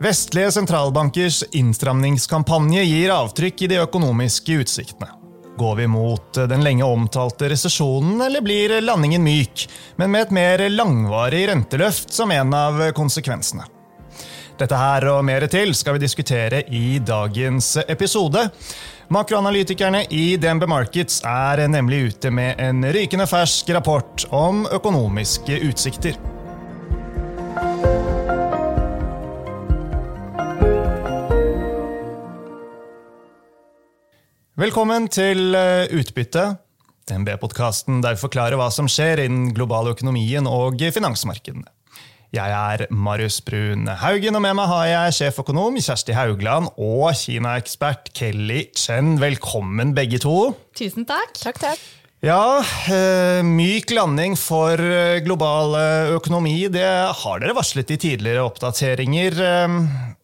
Vestlige sentralbankers innstramningskampanje gir avtrykk i de økonomiske utsiktene. Går vi mot den lenge omtalte resesjonen, eller blir landingen myk, men med et mer langvarig renteløft som en av konsekvensene? Dette her og mer til skal vi diskutere i dagens episode. Makroanalytikerne i DNB Markets er nemlig ute med en rykende fersk rapport om økonomiske utsikter. Velkommen til eh, Utbytte, DNB-podkasten der vi forklarer hva som skjer innen global økonomien og finansmarkedene. Jeg er Marius Brun Haugen, og med meg har jeg sjeføkonom Kjersti Haugland og Kina-ekspert Kelly Chen. Velkommen, begge to. Tusen takk. Takk, takk. Ja, eh, myk landing for eh, global økonomi, det har dere varslet i tidligere oppdateringer.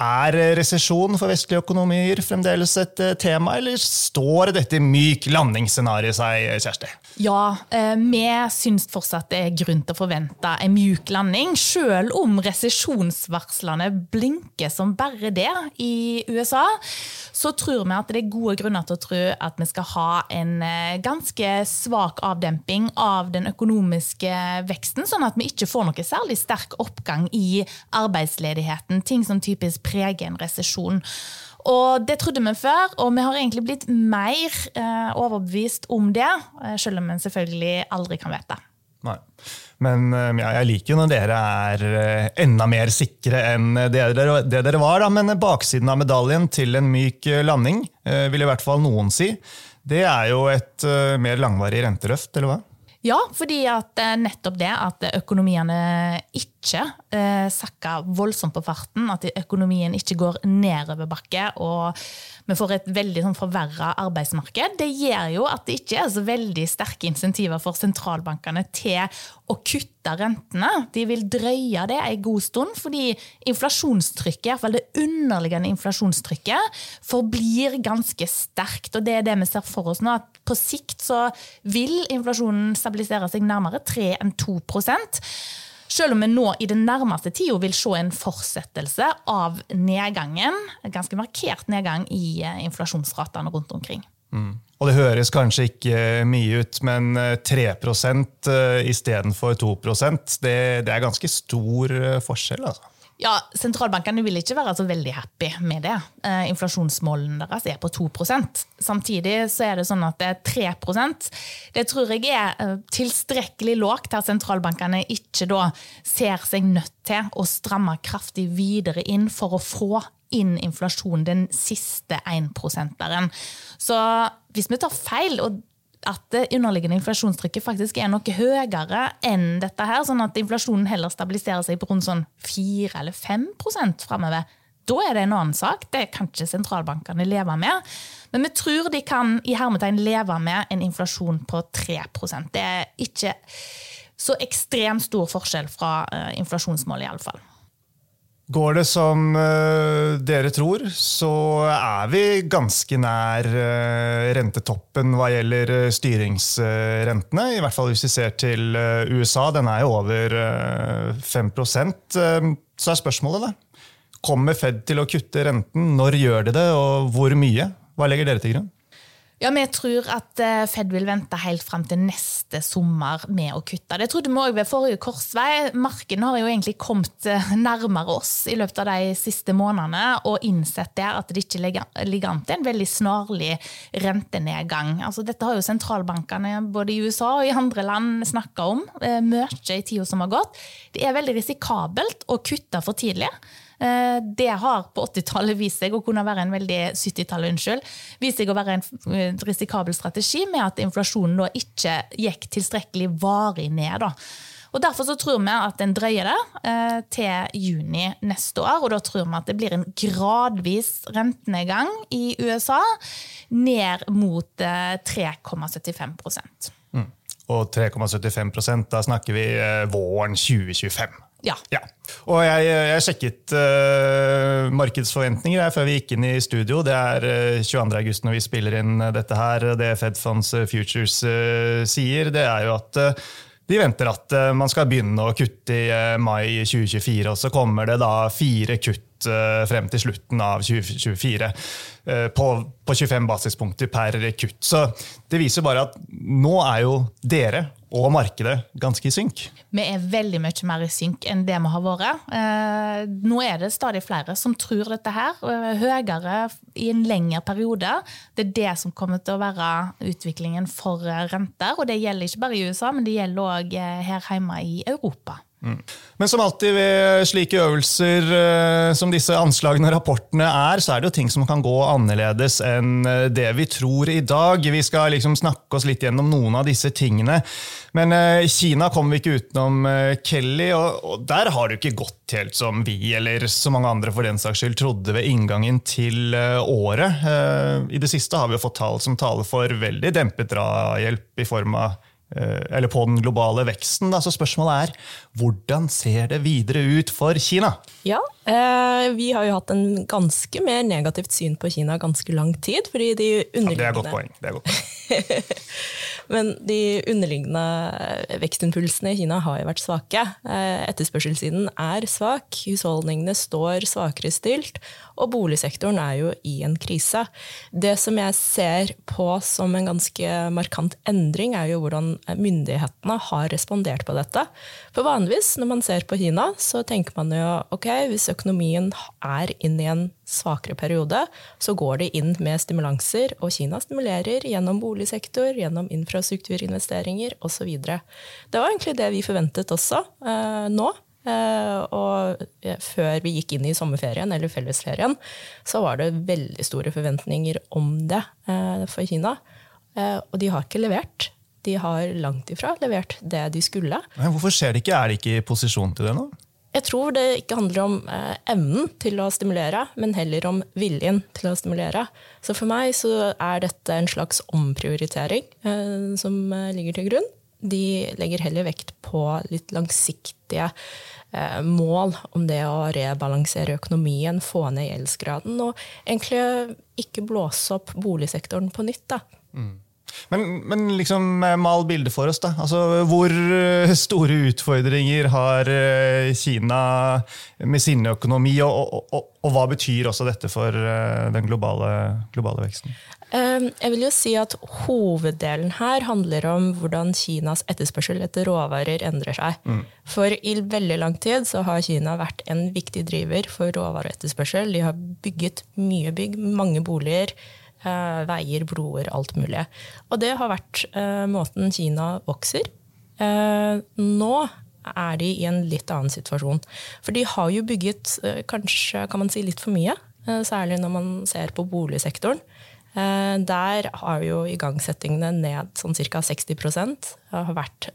Er resesjon for vestlige økonomier fremdeles et eh, tema, eller står dette myk landingsscenarioet seg, Kjersti? Ja, eh, vi syns fortsatt det er grunn til å forvente en myk landing, selv om resesjonsvarslene blinker som bare det i USA. Så tror vi at det er gode grunner til å tro at vi skal ha en eh, ganske svak avdemping av den økonomiske veksten, sånn at vi ikke får noe særlig sterk oppgang i arbeidsledigheten. Ting som typisk preger en resesjon. Og det trodde vi før, og vi har egentlig blitt mer eh, overbevist om det. Eh, selv om vi selvfølgelig aldri kan vite. Nei. Men eh, ja, jeg liker jo når dere er eh, enda mer sikre enn det dere, det dere var. Da. Men baksiden av medaljen til en myk landing, vil i hvert fall noen si, det er jo et mer langvarig renterøft, eller hva? Ja, fordi at eh, nettopp det at økonomiene ikke eh, sakker voldsomt på farten, at økonomien ikke går nedoverbakke og vi får et veldig sånn, forverra arbeidsmarked, det gjør jo at det ikke er så veldig sterke insentiver for sentralbankene til å kutte rentene. De vil drøye det en god stund, fordi inflasjonstrykket, iallfall det underliggende inflasjonstrykket, forblir ganske sterkt. Og det er det vi ser for oss nå, at på sikt så vil inflasjonen stabilisere seg nærmere 3 enn 2 selv om vi nå i den nærmeste tida vil se en fortsettelse av nedgangen, en ganske markert nedgang i eh, inflasjonsratene rundt omkring. Mm. Og det høres kanskje ikke mye ut, men 3% eh, istedenfor 2 det, det er ganske stor eh, forskjell. altså. Ja, Sentralbankene vil ikke være så veldig happy med det. Eh, inflasjonsmålene deres er på 2 Samtidig så er det sånn at det er 3% Det tror jeg er eh, tilstrekkelig lågt til at sentralbankene ikke da ser seg nødt til å stramme kraftig videre inn for å få inn inflasjon den siste 1-prosenteren. Så hvis vi tar feil, og at det underliggende inflasjonstrykket faktisk er noe høyere enn dette her, sånn at inflasjonen heller stabiliserer seg på rundt sånn 4 eller 5% framover. Da er det en annen sak. Det kan ikke sentralbankene leve med. Men vi tror de kan i hermetegn leve med en inflasjon på 3% Det er ikke så ekstremt stor forskjell fra uh, inflasjonsmålet, iallfall. Går det som uh, dere tror, så er vi ganske nær uh, rentetoppen hva gjelder uh, styringsrentene. I hvert fall hvis vi ser til USA. Den er jo over 5% Så er spørsmålet, da. Kommer Fed til å kutte renten? Når gjør de det, og hvor mye? Hva legger dere til grunn? Ja, Vi tror at eh, Fed vil vente helt fram til neste sommer med å kutte. Det trodde vi òg ved forrige korsvei. Markedene har jo egentlig kommet eh, nærmere oss i løpet av de siste månedene og innsett der at det ikke ligger an til en veldig snarlig rentenedgang. Altså, dette har jo sentralbankene både i USA og i andre land snakka om eh, mye i tida som har gått. Det er veldig risikabelt å kutte for tidlig. Eh, det har på 80-tallet vist seg å kunne være en veldig 70-tallet, unnskyld, vist seg å være en risikabel strategi med at inflasjonen da ikke gikk tilstrekkelig varig ned. da. Og Derfor så tror vi at den drøyer det eh, til juni neste år. og Da tror vi at det blir en gradvis rentenedgang i USA ned mot eh, 3,75 mm. Og 3,75 da snakker vi eh, våren 2025. Ja. ja. Og jeg, jeg sjekket uh, markedsforventninger før vi gikk inn i studio. Det er uh, 22.8 når vi spiller inn dette her. Det Fed Funds Futures uh, sier, det er jo at uh, de venter at man skal begynne å kutte i mai 2024, og så kommer det da fire kutt frem til slutten av 2024. På, på 25 basispunkter per kutt. Så det viser bare at nå er jo dere og markedet ganske i synk. Vi er veldig mye mer i synk enn det vi har vært. Eh, nå er det stadig flere som tror dette her. Høyere i en lengre periode. Det er det som kommer til å være utviklingen for renter. Og det gjelder ikke bare i USA, men det gjelder òg eh, her hjemme i Europa. Men som alltid ved slike øvelser uh, som disse anslagene og rapportene er, så er det jo ting som kan gå annerledes enn uh, det vi tror i dag. Vi skal liksom snakke oss litt gjennom noen av disse tingene. Men uh, Kina kommer vi ikke utenom, Kelly. Og, der har det jo ikke gått helt som vi, eller så mange andre for den saks skyld, trodde ved inngangen til året. I det siste har vi jo fått tall som taler for veldig dempet drahjelp i form av Eh, eller på den globale veksten. Da. Så spørsmålet er hvordan ser det videre ut for Kina? Ja, eh, vi har jo hatt en ganske mer negativt syn på Kina ganske lang tid. fordi de underliggende... Ja, det er godt poeng. Det er godt poeng. Men de underliggende vekstimpulsene i Kina har jo vært svake. Eh, etterspørselssiden er svak, husholdningene står svakere stilt, og boligsektoren er jo i en krise. Det som jeg ser på som en ganske markant endring, er jo hvordan myndighetene har respondert på dette. For vanligvis når man ser på Kina, så tenker man jo ok, hvis økonomien er inne i en svakere periode, så går de inn med stimulanser, og Kina stimulerer gjennom boligsektor, gjennom infrastrukturinvesteringer osv. Det var egentlig det vi forventet også eh, nå. Eh, og før vi gikk inn i sommerferien, eller fellesferien, så var det veldig store forventninger om det eh, for Kina. Eh, og de har ikke levert. De har langt ifra levert det de skulle. Men hvorfor skjer det ikke? Er de ikke i posisjon til det nå? Jeg tror det ikke handler om eh, evnen til å stimulere, men heller om viljen til å stimulere. Så for meg så er dette en slags omprioritering eh, som eh, ligger til grunn. De legger heller vekt på litt langsiktige eh, mål om det å rebalansere økonomien, få ned gjeldsgraden, og egentlig ikke blåse opp boligsektoren på nytt. da. Mm. Men, men liksom eh, mal bildet for oss. da. Altså, hvor eh, store utfordringer har eh, Kina med sin økonomi, og, og, og, og hva betyr også dette for den globale, globale, veksten? Jeg vil jo si at Hoveddelen her handler om hvordan Kinas etterspørsel etter råvarer endrer seg. Mm. For i veldig lang tid så har Kina vært en viktig driver for råvareetterspørsel. De har bygget mye bygg, mange boliger veier, broer, alt mulig. Og det har vært eh, måten Kina vokser. Eh, nå er de i en litt annen situasjon. For de har jo bygget eh, kanskje kan man si litt for mye, eh, særlig når man ser på boligsektoren. Eh, der har jo igangsettingene ned sånn ca. 60% har vært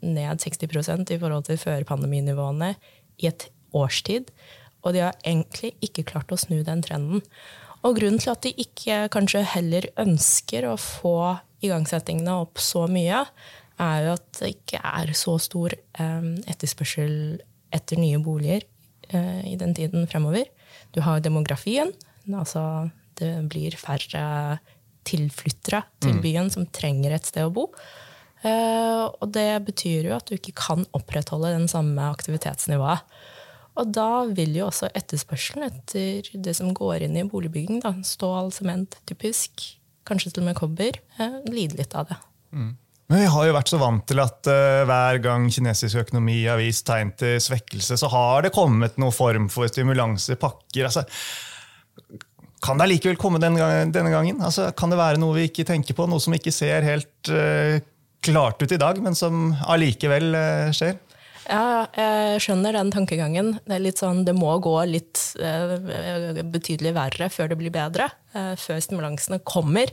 ned 60% i forhold til førpandeminivåene i et årstid. Og de har egentlig ikke klart å snu den trenden. Og grunnen til at de ikke kanskje heller ønsker å få igangsettingene opp så mye, er jo at det ikke er så stor um, etterspørsel etter nye boliger uh, i den tiden fremover. Du har demografien. altså Det blir færre tilflyttere til mm. byen som trenger et sted å bo. Uh, og det betyr jo at du ikke kan opprettholde den samme aktivitetsnivået. Og da vil jo også etterspørselen etter det som går inn i boligbygging, da, stål, sement, typisk, kanskje til og med kobber, eh, lide litt av det. Mm. Men Vi har jo vært så vant til at uh, hver gang kinesisk økonomi har vist tegn til svekkelse, så har det kommet noen form for stimulanse, pakker. Altså, kan det allikevel komme denne, gangen? denne gangen? Altså, kan det være noe vi ikke tenker på, noe som ikke ser helt uh, klart ut i dag, men som allikevel uh, skjer? Ja, jeg skjønner den tankegangen. Det er litt sånn, det må gå litt uh, betydelig verre før det blir bedre. Uh, før stimulansene kommer.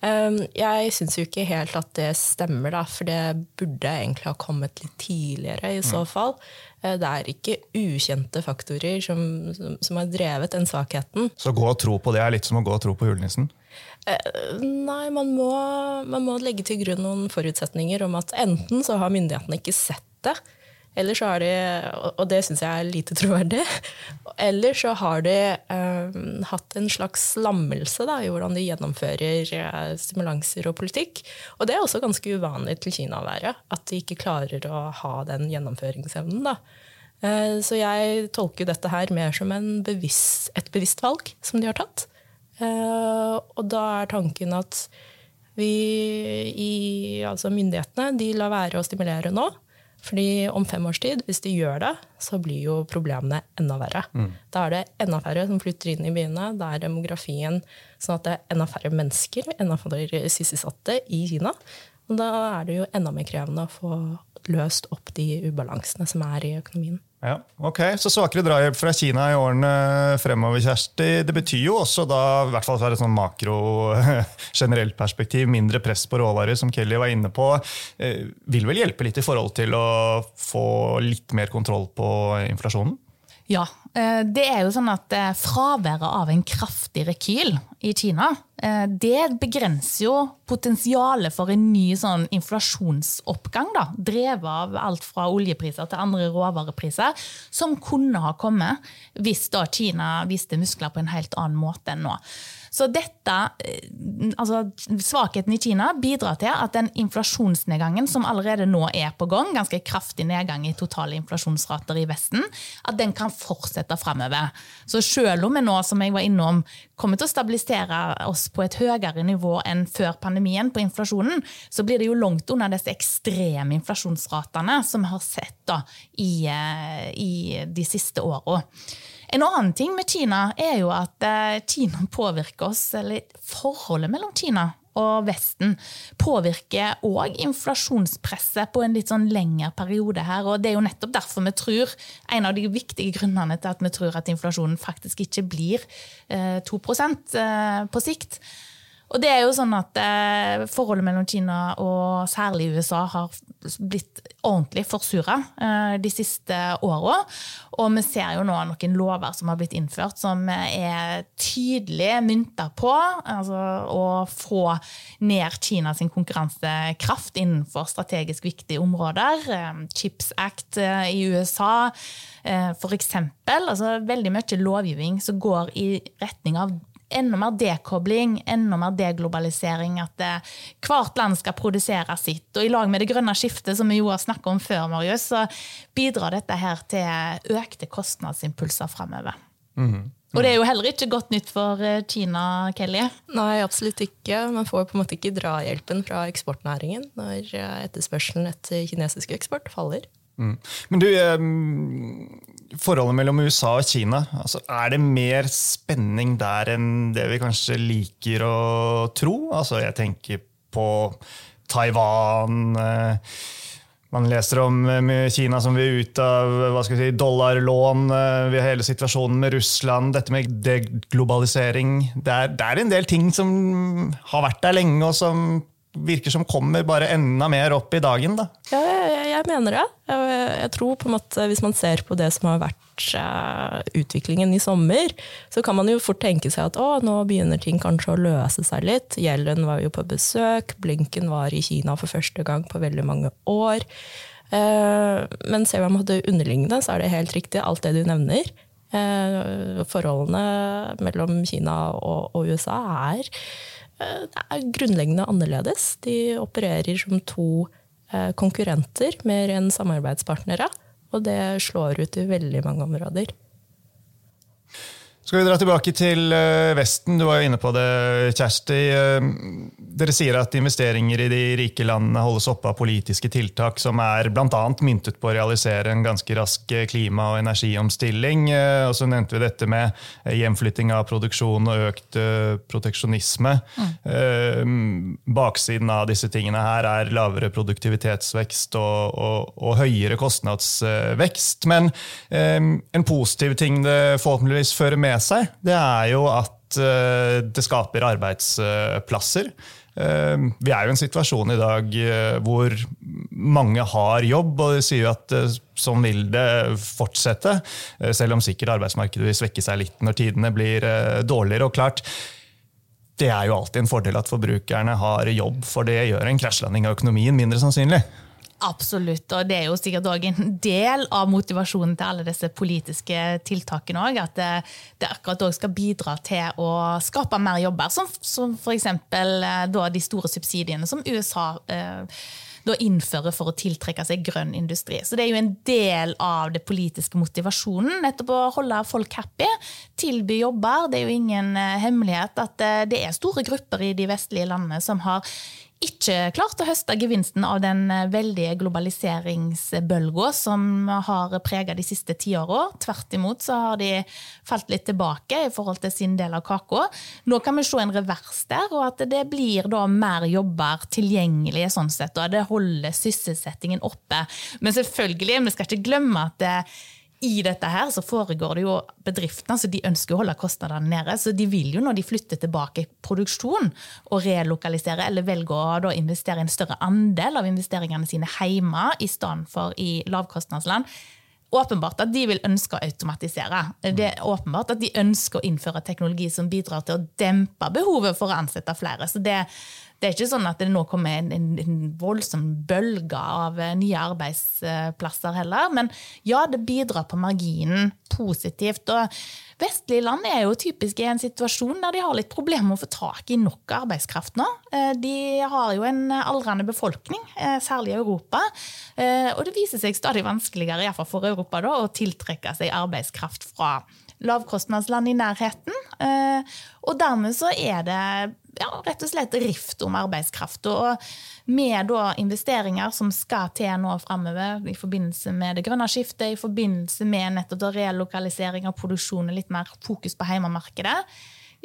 Um, jeg syns jo ikke helt at det stemmer, da, for det burde egentlig ha kommet litt tidligere. i så mm. fall. Uh, det er ikke ukjente faktorer som, som, som, har drevet den svakheten. Så gå og tro på det er litt som å gå og tro på julenissen? Nei, man må, man må legge til grunn noen forutsetninger om at enten så har myndighetene ikke sett det, eller så har de, og det syns jeg er lite troverdig, eller så har de um, hatt en slags lammelse da, i hvordan de gjennomfører uh, stimulanser og politikk. Og det er også ganske uvanlig til Kina å være. At de ikke klarer å ha den gjennomføringsevnen. da. Eh, så jeg tolker dette her mer som bevisst, et bevisst valg som de har tatt. Eh, og da er tanken at vi i altså myndighetene de lar være å stimulere nå. Fordi om fem års tid, hvis de gjør det, så blir jo problemene enda verre. Mm. Da er det enda færre som flytter inn i byene. Da er demografien sånn at det er enda færre mennesker, enda færre sysselsatte i Kina. Og da er det jo enda mer krevende å få løst opp de ubalansene som er i økonomien. Ja, ok. Så svakere drahjelp fra Kina i årene fremover, Kjersti. Det betyr jo også, da, i hvert fall fra et sånn makro generelt perspektiv, mindre press på råvarer, som Kelly var inne på. Eh, vil vel hjelpe litt i forhold til å få litt mer kontroll på inflasjonen? Ja. Eh, det er jo sånn at eh, Fraværet av en kraftig rekyl i Kina eh, det begrenser jo potensialet for en ny sånn inflasjonsoppgang. da, Drevet av alt fra oljepriser til andre råvarepriser, som kunne ha kommet hvis da Kina viste muskler på en helt annen måte enn nå. Så dette, eh, altså Svakheten i Kina bidrar til at den inflasjonsnedgangen som allerede nå er på gang, ganske kraftig nedgang i totale inflasjonsrater i Vesten, at den kan fortsette framover. Så selv om vi nå, som jeg var innom, kommer til å stabilisere oss på et høyere nivå enn før pandemien på inflasjonen, så blir det jo langt unna disse ekstreme inflasjonsratene som vi har sett da, i, eh, i de siste åra. En annen ting med Kina er jo at eh, Kina påvirker oss, eller forholdet mellom Kina og Vesten påvirker òg inflasjonspresset på en litt sånn lengre periode her. og Det er jo nettopp derfor vi tror, en av de viktige grunnene til at vi tror at inflasjonen faktisk ikke blir 2 eh, eh, på sikt. Og det er jo sånn at eh, Forholdet mellom Kina og særlig USA har blitt ordentlig forsura eh, de siste åra. Og vi ser jo nå noen lover som har blitt innført som er tydelig mynta på altså, å få ned Kinas konkurransekraft innenfor strategisk viktige områder. Eh, Chips Act eh, i USA, eh, f.eks. Altså, veldig mye lovgivning som går i retning av enda mer dekobling, enda mer deglobalisering. At det, eh, hvert land skal produsere sitt. Og i lag med det grønne skiftet, som vi jo har snakket om før, Marius, så bidrar dette her til økte kostnadsimpulser framover. Mm -hmm. Og det er jo heller ikke godt nytt for eh, Kina, Kelly? Nei, absolutt ikke. Man får på en måte ikke drahjelpen fra eksportnæringen når eh, etterspørselen etter kinesisk eksport faller. Mm. Men du, forholdet mellom USA og Kina, altså, er det mer spenning der enn det vi kanskje liker å tro? Altså, jeg tenker på Taiwan. Eh, man leser om Kina som vil ut av vi si, dollarlån. Eh, vi har hele situasjonen med Russland, dette med deglobalisering. Det det er en del ting som har vært der lenge, og som virker som kommer bare enda mer opp i dagen. Da. Ja, jeg, jeg mener det. Jeg, jeg, tror på en måte, Hvis man ser på det som har vært uh, utviklingen i sommer, så kan man jo fort tenke seg at å, nå begynner ting kanskje å løse seg litt. Gjelden var jo på besøk, Blinken var i Kina for første gang på veldig mange år. Uh, men ser man på det underliggende, så er det helt riktig alt det du nevner. Uh, forholdene mellom Kina og, og USA er det er grunnleggende annerledes. De opererer som to eh, konkurrenter mer enn samarbeidspartnere. Og det slår ut i veldig mange områder. Skal vi dra tilbake til eh, Vesten? Du var jo inne på det, Kjersti. Eh, dere sier at investeringer i de rike landene holdes oppe av politiske tiltak som er bl.a. myntet på å realisere en ganske rask eh, klima- og energiomstilling. Og så nevnte vi dette med hjemflytting av produksjon og økt proteksjonisme. Mm. Baksiden av disse tingene her er lavere produktivitetsvekst og, og, og høyere kostnadsvekst. Men en positiv ting det forhåpentligvis fører med seg, det er jo at uh, det skaper arbeidsplasser. Uh, vi er jo i en situasjon i dag uh, hvor mange har jobb, og de sier jo at sånn vil det fortsette. selv om sikkert arbeidsmarkedet vil svekke seg litt når tidene blir dårligere. og klart, det er jo alltid en fordel at forbrukerne har jobb, for det gjør en krasjlanding av økonomien mindre sannsynlig. Absolutt, og det er jo sikkert òg en del av motivasjonen til alle disse politiske tiltakene òg. At det, det akkurat òg skal bidra til å skape mer jobber. Som, som f.eks. Eh, de store subsidiene som USA eh, da innfører for å tiltrekke seg grønn industri. Så det er jo en del av det politiske motivasjonen, nettopp å holde folk happy, tilby jobber. Det er jo ingen eh, hemmelighet at eh, det er store grupper i de vestlige landene som har ikke klart å høste gevinsten av den eh, veldige globaliseringsbølga som har prega de siste tiåra. Tvert imot så har de falt litt tilbake i forhold til sin del av kaka. Nå kan vi se en revers der, og at det blir da mer jobber tilgjengelige sånn sett, og det holder sysselsettingen oppe. Men selvfølgelig, vi skal ikke glemme at det, i dette her så foregår det jo bedriftene så de ønsker å holde kostnadene nede. Så de vil jo når de flytter tilbake i produksjon og relokalisere, eller velger å investere en større andel av investeringene sine hjemme i stedet for i lavkostnadsland, åpenbart at de vil ønske å automatisere. Det er åpenbart at de ønsker å innføre teknologi som bidrar til å dempe behovet for å ansette flere. Så det, det er ikke sånn at det nå kommer en, en, en, voldsom bølge av eh, nye arbeidsplasser heller. Men ja, det bidrar på marginen positivt. Og vestlige land er jo typisk i en situasjon der de har litt problemer med å få tak i nok arbeidskraft nå. Eh, de har jo en aldrende befolkning, eh, særlig i Europa. Og det viser seg stadig vanskeligere, iallfall for Europa, da, å tiltrekke seg arbeidskraft fra lavkostnadsland i nærheten. Og dermed så er det ja, rett og slett rift om arbeidskraft. Og med da investeringer som skal til nå framover i forbindelse med det grønne skiftet, i forbindelse med nettopp relokalisering av produksjonen, litt mer fokus på hjemmemarkedet,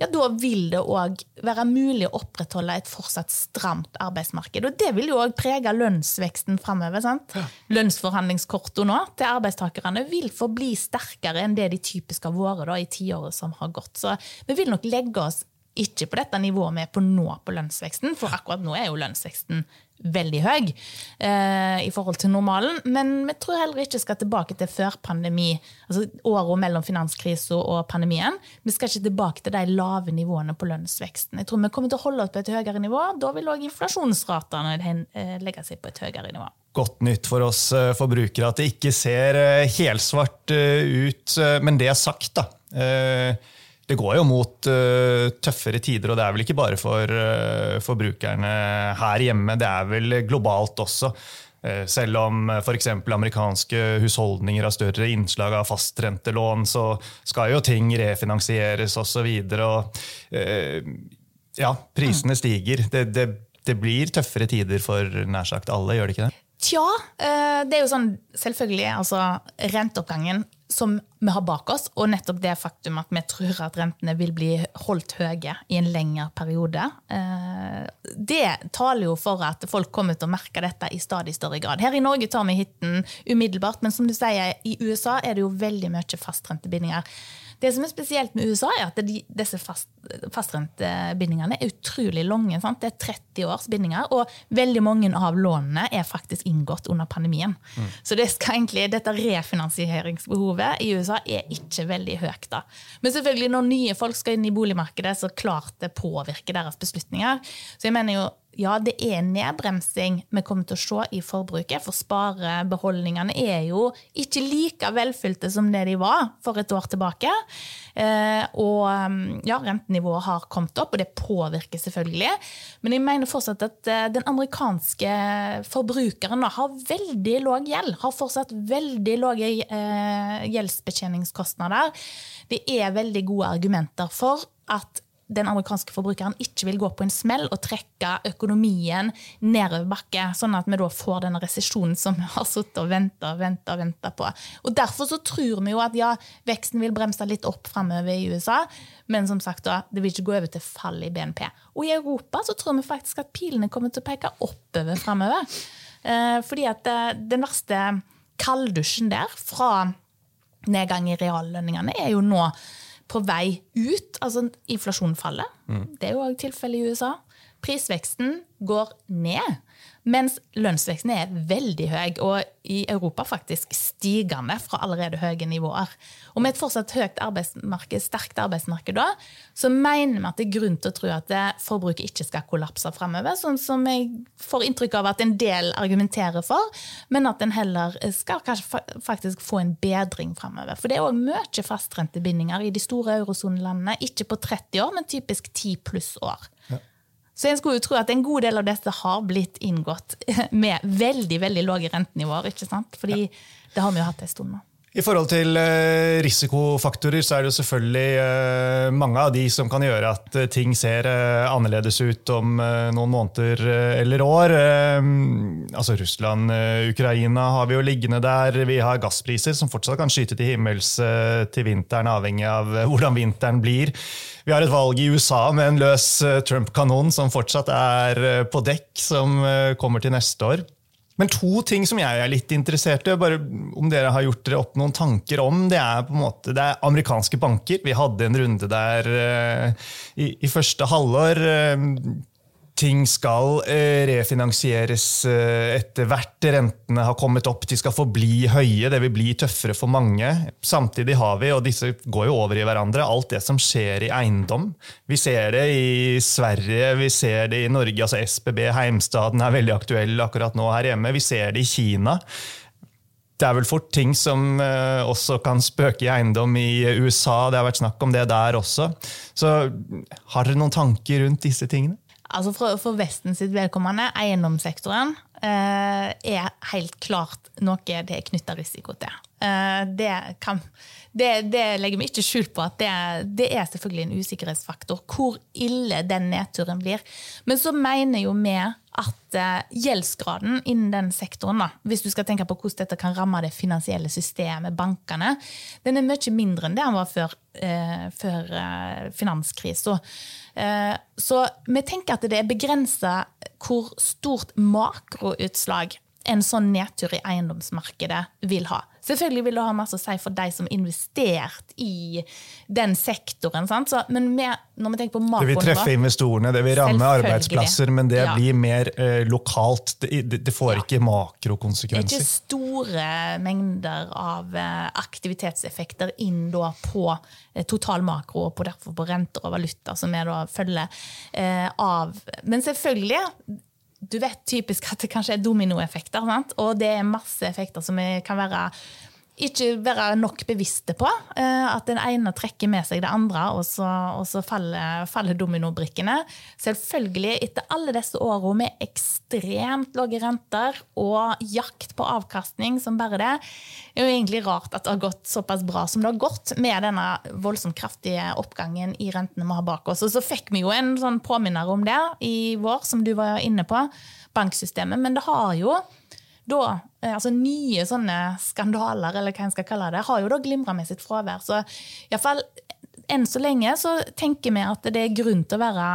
ja, da vil det òg være mulig å opprettholde et fortsatt stramt arbeidsmarked. Og det vil jo òg prege lønnsveksten framover. Ja. Lønnsforhandlingskortet nå til arbeidstakerne vil forbli sterkere enn det de typisk har vært i tiåret som har gått. Så vi vil nok legge oss ikke på dette nivået vi er på nå på lønnsveksten, for akkurat nå er jo lønnsveksten veldig høy eh, i forhold til normalen. Men vi tror heller ikke skal tilbake til før pandemi, altså året mellom finanskrisen og pandemien. Vi skal ikke tilbake til de lave nivåene på lønnsveksten. Jeg tror vi kommer til å holde oss på et høyere nivå. Da vil òg inflasjonsratene eh, legge seg på et høyere nivå. Godt nytt for oss eh, forbrukere at det ikke ser eh, helsvart ut. Men det er sagt, da det går jo mot uh, tøffere tider, og det er vel ikke bare for uh, forbrukerne her hjemme, det er vel globalt også. Uh, selv om f.eks. amerikanske husholdninger har større innslag av fastrentelån, så skal jo ting refinansieres osv. Ja, prisene stiger. Det, det, det blir tøffere tider for nær sagt alle, gjør det ikke det? Tja, det er jo sånn selvfølgelig, altså renteoppgangen som vi har bak oss, og nettopp det faktum at vi tror at rentene vil bli holdt høye i en lengre periode, eh, det taler jo for at folk kommer til å merke dette i stadig større grad. Her i Norge tar vi hiten umiddelbart, men som du sier, i USA er det jo veldig mye fastrentebindinger. Det som er spesielt med USA, er at de, disse fast, fastrentebindingene er utrolig lange. Sant? Det er 30 års bindinger, og veldig mange av lånene er faktisk inngått under pandemien. Mm. Så det egentlig, dette refinansieringsbehovet i USA er ikke veldig høyt. da. Men selvfølgelig når nye folk skal inn i boligmarkedet, så klart det påvirker deres beslutninger. Så jeg mener jo ja, det er nedbremsing vi kommer til å se i forbruket. For sparebeholdningene er jo ikke like velfylte som det de var for et år tilbake. Eh, og mm, ja, rentenivået har kommet opp, og det påvirker selvfølgelig. Men jeg mener fortsatt at eh, den amerikanske forbrukeren har veldig lav gjeld. Har fortsatt veldig lave eh, gjeldsbetjeningskostnader. Det er veldig gode argumenter for at den amerikanske forbrukeren ikke vil gå på en smell og trekke økonomien nedover bakke, sånn at vi da får denne resesjonen som vi har sittet og venta og venta og på. Og Derfor så tror vi jo at ja, veksten vil bremse litt opp framover i USA, men som sagt da, det vil ikke gå over til fall i BNP. Og i Europa så tror vi faktisk at pilene kommer til å peke oppover framover. Eh, fordi at eh, den verste kalddusjen der fra nedgang i reallønningene er jo nå på vei ut. Altså inflasjonen faller. Mm. Det er jo òg tilfellet i USA. Prisveksten går ned. Mens lønnsveksten er veldig høy, og i Europa faktisk stigende fra allerede høye nivåer. Og med et fortsatt høyt arbeidsmarked, sterkt arbeidsmarked da, så mener vi at det er grunn til å tro at forbruket ikke skal kollapse fremover, sånn som jeg får inntrykk av at en del argumenterer for, men at en heller skal kanskje faktisk få en bedring fremover. For det er òg mye fastrentebindinger i de store eurosonelandene, ikke på 30 år, men typisk 10 pluss år. Så en skulle jo tro at en god del av dette har blitt inngått med veldig veldig lave rentenivåer. ikke sant? Fordi det har vi jo hatt en stund nå. I forhold til eh, risikofaktorer så er det jo selvfølgelig eh, mange av de som kan gjøre at eh, ting ser annerledes ut om noen måneder eller år. Altså Russland, Ukraina har vi jo liggende der. Vi har gasspriser som fortsatt kan skyte til himmels til vinteren, avhengig av hvordan vinteren blir. Vi har et valg i USA med en løs Trump-kanon som fortsatt er på dekk, som kommer til neste år. Men to ting som jeg er litt interessert i, bare om dere har gjort dere opp noen tanker om, det er på en måte, det er amerikanske banker. Vi hadde en runde der uh, i, i, første halvår. Uh, ting skal eh, refinansieres eh, etter hvert. Rentene har kommet opp, de skal forbli høye. Det vil bli tøffere for mange. Samtidig har vi, og disse går jo over i hverandre, alt det som skjer i eiendom. Vi ser det i Sverige, vi ser det i Norge. altså SBB Heimstaden er veldig aktuell akkurat nå her hjemme. Vi ser det i Kina. Det er vel fort ting som uh, også kan spøke i eiendom i USA. Det har vært snakk om det der også. Så har dere noen tanker rundt disse tingene? Altså for, for Vesten sitt vedkommende, eiendomssektoren, eh, er helt klart noe det er knytta risiko til. Eh, det, kan, det, det, legger vi ikke skjul på at det, det, er selvfølgelig en usikkerhetsfaktor. Hvor ille den nedturen blir. Men så mener jo vi at eh, gjeldsgraden innen den sektoren, da, hvis du skal tenke på hvordan dette kan ramme det finansielle systemet, bankene, den er mye mindre enn det den var før, eh, før eh, finanskrisa. Eh, så vi tenker at det er begrensa hvor stort makroutslag en sånn nedtur i eiendomsmarkedet vil ha. Selvfølgelig vil det ha masse å si for de som har investert i den sektoren. Så, men med, når vi tenker på makronivå Det vil treffe investorene, det vil ramme arbeidsplasser, men det ja. blir mer eh, lokalt. Det, det får ja. ikke makrokonsekvenser. Det er ikke store mengder av eh, aktivitetseffekter inn på eh, total makro, og på, derfor på renter og valuta, som vi da følger eh, av. Men selvfølgelig du vet typisk at det kanskje er dominoeffekter. Sant? Og det er masse effekter som kan være ikke være nok bevisste på. Eh, at den ene trekker med seg det andre, og så, og så faller, faller dominobrikkene. Selvfølgelig, etter alle disse årene med ekstremt lave renter og jakt på avkastning som bare det, er jo egentlig rart at det har gått såpass bra som det har gått med denne voldsomt kraftige oppgangen i rentene vi har bak oss. Og så fikk vi jo en sånn påminner om det i vår, som du var inne på, banksystemet. Men det har jo da, eh, altså nye sånne skandaler, eller hva en skal kalle det, har jo da glimra med sitt fravær. Så iallfall enn så lenge så tenker vi at det er grunn til å være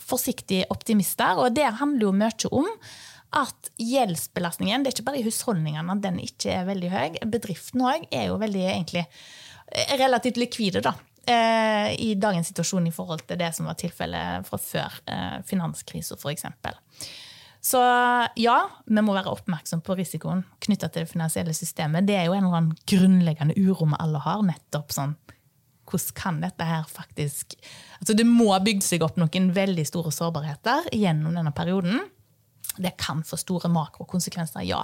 forsiktig optimister. Og det handler jo mye om at gjeldsbelastningen, det er ikke bare i husholdningene den ikke er veldig høy. Bedriften òg er jo veldig egentlig relativt likvide, da. Eh, I dagens situasjon i forhold til det som var tilfellet fra før eh, finanskrisa, f.eks. Så ja, vi må være oppmerksom på risikoen knytta til det finansielle systemet. Det er jo en eller annen grunnleggende uro vi alle har. nettopp sånn, Hvordan kan dette her faktisk Altså Det må ha bygd seg opp noen veldig store sårbarheter gjennom denne perioden. Det kan få store makrokonsekvenser, ja.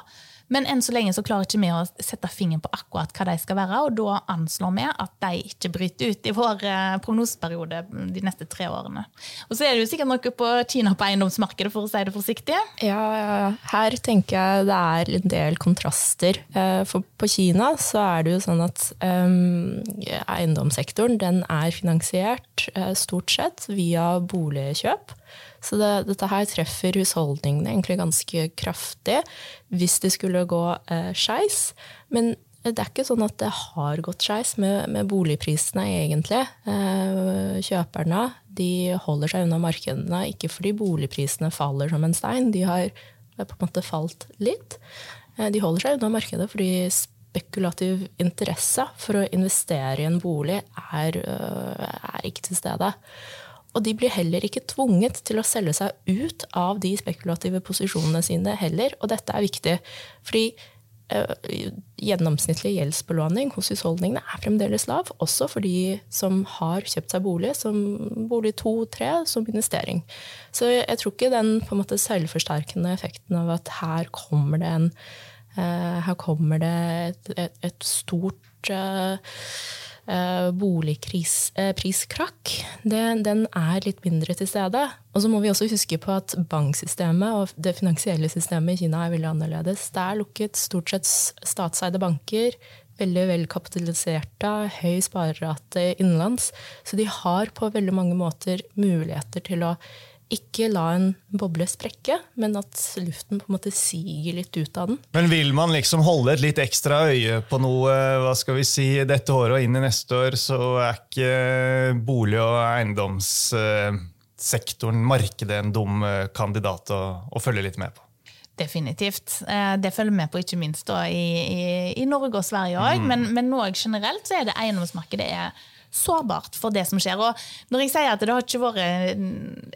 Men enn så lenge så klarer ikke vi å sette fingeren på akkurat hva de skal være, og da anslår vi at de ikke bryter ut i vår eh, prognoseperiode de neste tre årene. Og så er det jo sikkert noe på Kina på eiendomsmarkedet, for å si det forsiktig. Ja, her tenker jeg det er en del kontraster. Eh, for på Kina så er det jo sånn at um, eiendomssektoren den er finansiert stort sett via boligkjøp. Så det, dette her treffer husholdningene egentlig ganske kraftig hvis det skulle gå eh, skeis. Men det er ikke sånn at det har gått skeis med, med, boligprisene, egentlig. Eh, kjøperne de holder seg unna markedene, ikke fordi boligprisene faller som en stein, de har på en måte falt litt. Eh, de holder seg unna markedet fordi spekulativ interesse for å investere i en bolig er, eh, er ikke til stede. Og de blir heller ikke tvunget til å selge seg ut av de spekulative posisjonene sine heller. Og dette er viktig, fordi uh, gjennomsnittlig gjeldsbelåning hos husholdningene er fremdeles lav, også for de som har kjøpt seg bolig, som bolig to, tre, som investering. Så jeg tror ikke den på en måte selvforsterkende effekten av at her kommer det en uh, her kommer det et, et, et stort eh, boligpriskrakk, eh, den er litt mindre til stede. Og så må vi også huske på at banksystemet og det finansielle systemet i Kina er veldig annerledes. Det er lukket stort sett statseide banker. Veldig velkapitaliserte, høy sparerate innenlands. Så de har på veldig mange måter muligheter til å ikke la en boble sprekke, men at luften på en måte siger litt ut av den. Men vil man liksom holde et litt ekstra øye på noe hva skal vi si, dette året og inn i neste år, så er ikke bolig- og eiendomssektoren, markedet, en dum eh, kandidat å, å følge litt med på? Definitivt. Eh, det følger vi på, ikke minst da, i, i, i Norge og Sverige òg. Mm. Men, men generelt så er det eiendomsmarkedet er sårbart for det som skjer. Og når jeg sier at det har ikke vært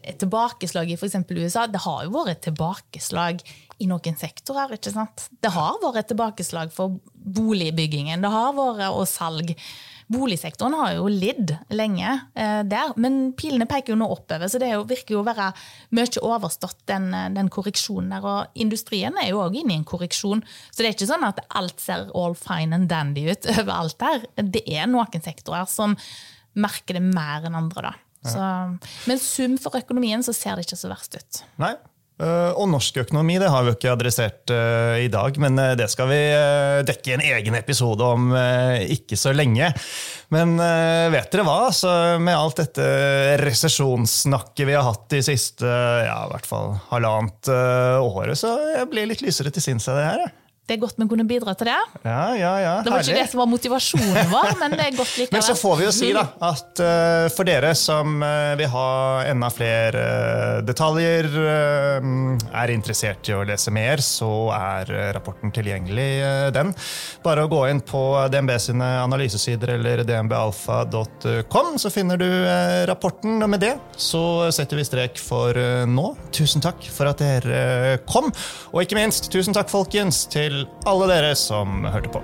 et tilbakeslag i f.eks. USA, det har jo vært et tilbakeslag i noen sektorer. ikke sant? Det har vært et tilbakeslag for boligbyggingen, det har vært og salg. Boligsektoren har jo lidd lenge eh, der, men pilene peker jo nå oppover. Så det jo, virker jo å være mye overstått, den, den, korreksjonen der. Og industrien er jo òg inne i en korreksjon. Så det er ikke sånn at alt ser all fine and dandy ut overalt der. Det er noen sektorer som merker det mer enn andre, da. Så, men sum for økonomien så ser det ikke så verst ut. Nei, Eh, og norsk økonomi det har vi ikke adressert uh, i dag, men uh, det skal vi dekke i en egen episode om ikke så lenge. Men vet dere hva? Så med alt dette resesjonssnakket vi har hatt de siste ja, i hvert fall halvannet året, så jeg blir litt lysere til sinns av det her. Det er godt vi kunne bidra til det. Ja, ja, ja. Det var Herlig. ikke det som var motivasjonen vår, men det er godt likevel. Men så får vi jo si da, at uh, for dere som uh, vil ha enda flere uh, detaljer, er interessert i å lese mer, så er rapporten tilgjengelig, den. Bare å gå inn på DNB sine analysesider eller dnbalfa.com, så finner du rapporten. Og med det så setter vi strek for nå. Tusen takk for at dere kom, og ikke minst tusen takk, folkens, til til alle dere som hørte på.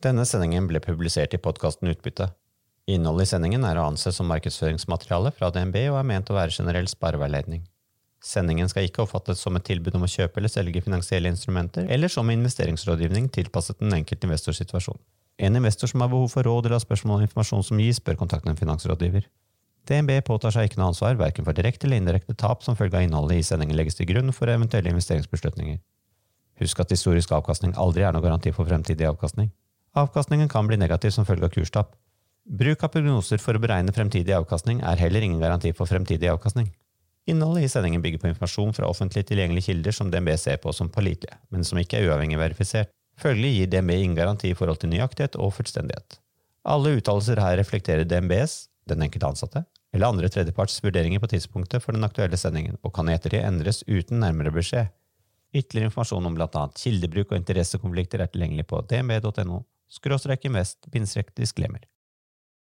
Denne sendingen ble publisert i podkasten Utbytte. Innholdet i sendingen er å anse som markedsføringsmateriale fra DNB og er ment å være generell spareveiledning. Sendingen skal ikke oppfattes som et tilbud om å kjøpe eller selge finansielle instrumenter, eller som investeringsrådgivning tilpasset den enkelte investors situasjon. En investor som har behov for råd eller har spørsmål om informasjon som gis, bør kontakte en finansrådgiver. DNB påtar seg ikke noe ansvar verken for direkte eller indirekte tap som følge av innholdet i sendingen legges til grunn for eventuelle investeringsbeslutninger. Husk at historisk avkastning aldri er noe garanti for fremtidig avkastning. Avkastningen kan bli negativ som følge av kurstap. Bruk av prognoser for å beregne fremtidig avkastning er heller ingen garanti for fremtidig avkastning. Innholdet i sendingen bygger på informasjon fra offentlig tilgjengelige kilder som DNB ser på som pålitelige, men som ikke er uavhengig verifisert. Følgelig gir DNB ingen garanti i forhold til nøyaktighet og fullstendighet. Alle uttalelser her reflekterer DNBs, den enkelte ansatte, eller andre tredjeparts vurderinger på tidspunktet for den aktuelle sendingen, og kan i ettertid endres uten nærmere beskjed. Ytterligere informasjon om bl.a. kildebruk og interessekonflikter er tilgjengelig på dnb.no skråstrek invest disclaimer.